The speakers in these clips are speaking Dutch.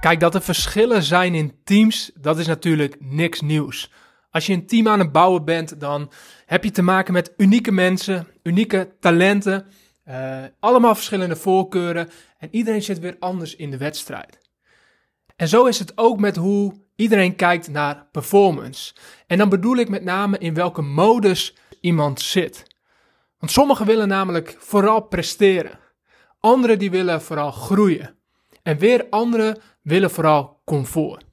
Kijk, dat er verschillen zijn in teams, dat is natuurlijk niks nieuws. Als je een team aan het bouwen bent, dan heb je te maken met unieke mensen, unieke talenten, uh, allemaal verschillende voorkeuren en iedereen zit weer anders in de wedstrijd. En zo is het ook met hoe iedereen kijkt naar performance. En dan bedoel ik met name in welke modus iemand zit. Want sommigen willen namelijk vooral presteren. Anderen die willen vooral groeien. En weer anderen willen vooral comfort.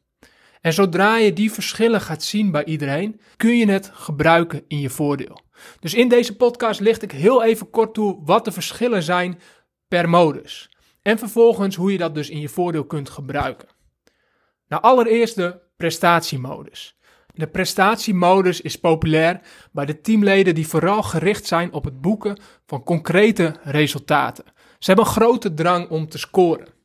En zodra je die verschillen gaat zien bij iedereen, kun je het gebruiken in je voordeel. Dus in deze podcast licht ik heel even kort toe wat de verschillen zijn per modus. En vervolgens hoe je dat dus in je voordeel kunt gebruiken. Nou, allereerst de prestatiemodus. De prestatiemodus is populair bij de teamleden die vooral gericht zijn op het boeken van concrete resultaten. Ze hebben een grote drang om te scoren.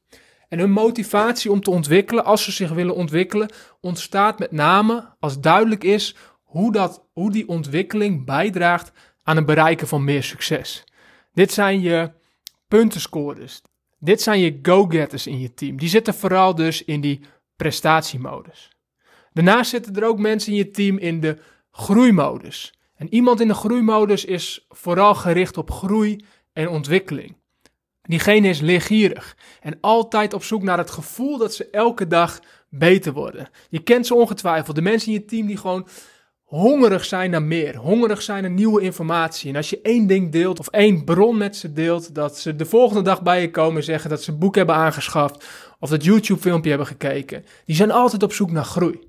En hun motivatie om te ontwikkelen, als ze zich willen ontwikkelen, ontstaat met name als duidelijk is hoe, dat, hoe die ontwikkeling bijdraagt aan het bereiken van meer succes. Dit zijn je puntenscorers. Dit zijn je go-getters in je team. Die zitten vooral dus in die prestatiemodus. Daarnaast zitten er ook mensen in je team in de groeimodus. En iemand in de groeimodus is vooral gericht op groei en ontwikkeling. Diegene is leergierig en altijd op zoek naar het gevoel dat ze elke dag beter worden. Je kent ze ongetwijfeld. De mensen in je team die gewoon hongerig zijn naar meer, hongerig zijn naar nieuwe informatie. En als je één ding deelt of één bron met ze deelt, dat ze de volgende dag bij je komen en zeggen dat ze een boek hebben aangeschaft of dat YouTube-filmpje hebben gekeken. Die zijn altijd op zoek naar groei.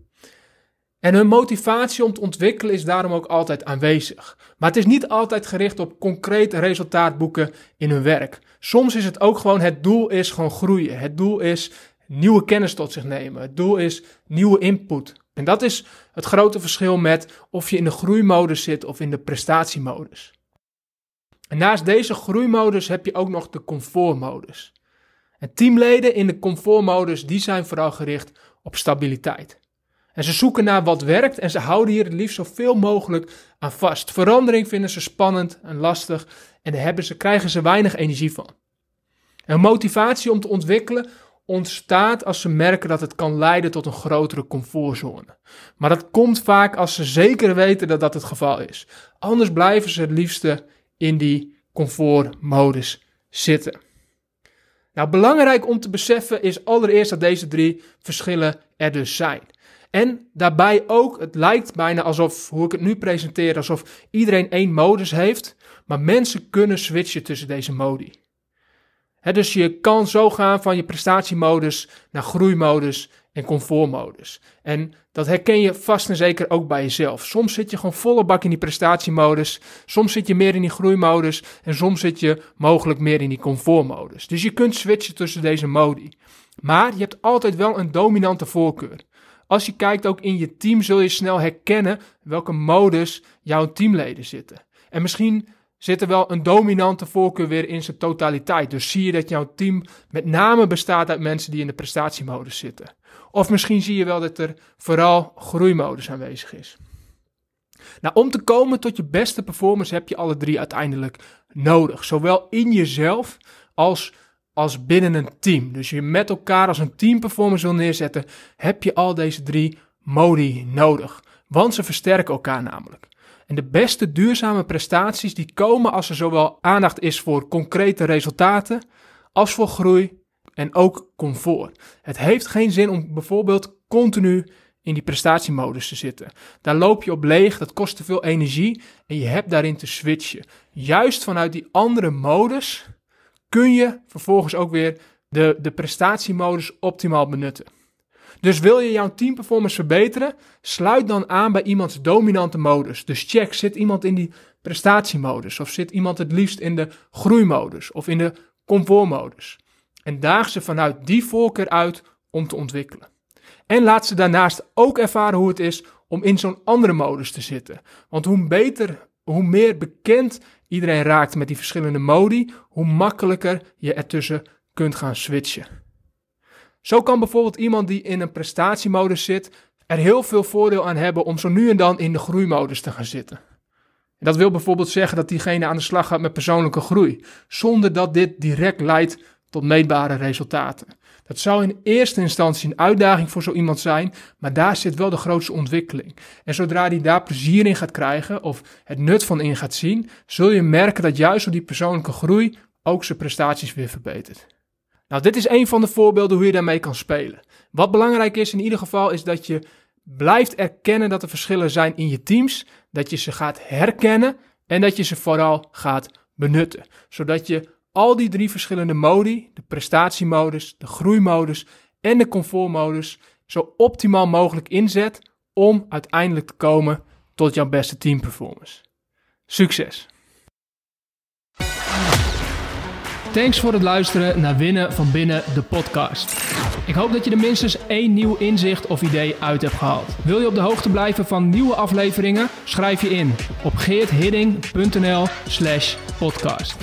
En hun motivatie om te ontwikkelen is daarom ook altijd aanwezig. Maar het is niet altijd gericht op concreet resultaat boeken in hun werk. Soms is het ook gewoon, het doel is gewoon groeien. Het doel is nieuwe kennis tot zich nemen. Het doel is nieuwe input. En dat is het grote verschil met of je in de groeimodus zit of in de prestatiemodus. Naast deze groeimodus heb je ook nog de comfortmodus. En teamleden in de comfortmodus die zijn vooral gericht op stabiliteit. En ze zoeken naar wat werkt en ze houden hier het liefst zoveel mogelijk aan vast. Verandering vinden ze spannend en lastig en daar ze, krijgen ze weinig energie van. En motivatie om te ontwikkelen ontstaat als ze merken dat het kan leiden tot een grotere comfortzone. Maar dat komt vaak als ze zeker weten dat dat het geval is. Anders blijven ze het liefste in die comfortmodus zitten. Nou, belangrijk om te beseffen is allereerst dat deze drie verschillen er dus zijn. En daarbij ook, het lijkt bijna alsof, hoe ik het nu presenteer, alsof iedereen één modus heeft. Maar mensen kunnen switchen tussen deze modi. dus je kan zo gaan van je prestatiemodus naar groeimodus en comfortmodus. En dat herken je vast en zeker ook bij jezelf. Soms zit je gewoon volle bak in die prestatiemodus. Soms zit je meer in die groeimodus. En soms zit je mogelijk meer in die comfortmodus. Dus je kunt switchen tussen deze modi. Maar je hebt altijd wel een dominante voorkeur. Als je kijkt ook in je team, zul je snel herkennen welke modus jouw teamleden zitten. En misschien zit er wel een dominante voorkeur weer in zijn totaliteit. Dus zie je dat jouw team met name bestaat uit mensen die in de prestatiemodus zitten. Of misschien zie je wel dat er vooral groeimodus aanwezig is. Nou, om te komen tot je beste performance heb je alle drie uiteindelijk nodig. Zowel in jezelf als als binnen een team. Dus je met elkaar als een team performance wil neerzetten, heb je al deze drie modi nodig. Want ze versterken elkaar namelijk. En de beste duurzame prestaties die komen als er zowel aandacht is voor concrete resultaten als voor groei en ook comfort. Het heeft geen zin om bijvoorbeeld continu in die prestatiemodus te zitten. Daar loop je op leeg, dat kost te veel energie en je hebt daarin te switchen. Juist vanuit die andere modus kun je vervolgens ook weer de, de prestatiemodus optimaal benutten. Dus wil je jouw teamperformance verbeteren, sluit dan aan bij iemands dominante modus. Dus check, zit iemand in die prestatiemodus of zit iemand het liefst in de groeimodus of in de comfortmodus. En daag ze vanuit die voorkeur uit om te ontwikkelen. En laat ze daarnaast ook ervaren hoe het is om in zo'n andere modus te zitten. Want hoe beter, hoe meer bekend iedereen raakt met die verschillende modi, hoe makkelijker je ertussen kunt gaan switchen. Zo kan bijvoorbeeld iemand die in een prestatiemodus zit, er heel veel voordeel aan hebben om zo nu en dan in de groeimodus te gaan zitten. dat wil bijvoorbeeld zeggen dat diegene aan de slag gaat met persoonlijke groei, zonder dat dit direct leidt tot meetbare resultaten. Dat zou in eerste instantie een uitdaging voor zo iemand zijn, maar daar zit wel de grootste ontwikkeling. En zodra hij daar plezier in gaat krijgen of het nut van in gaat zien, zul je merken dat juist door die persoonlijke groei ook zijn prestaties weer verbetert. Nou, dit is een van de voorbeelden hoe je daarmee kan spelen. Wat belangrijk is in ieder geval is dat je blijft erkennen dat er verschillen zijn in je teams, dat je ze gaat herkennen en dat je ze vooral gaat benutten, zodat je al die drie verschillende modi, de prestatiemodus, de groeimodus en de comfortmodus, zo optimaal mogelijk inzet om uiteindelijk te komen tot jouw beste teamperformance. Succes! Thanks voor het luisteren naar Winnen van Binnen, de podcast. Ik hoop dat je er minstens één nieuw inzicht of idee uit hebt gehaald. Wil je op de hoogte blijven van nieuwe afleveringen? Schrijf je in op geerthidding.nl slash podcast.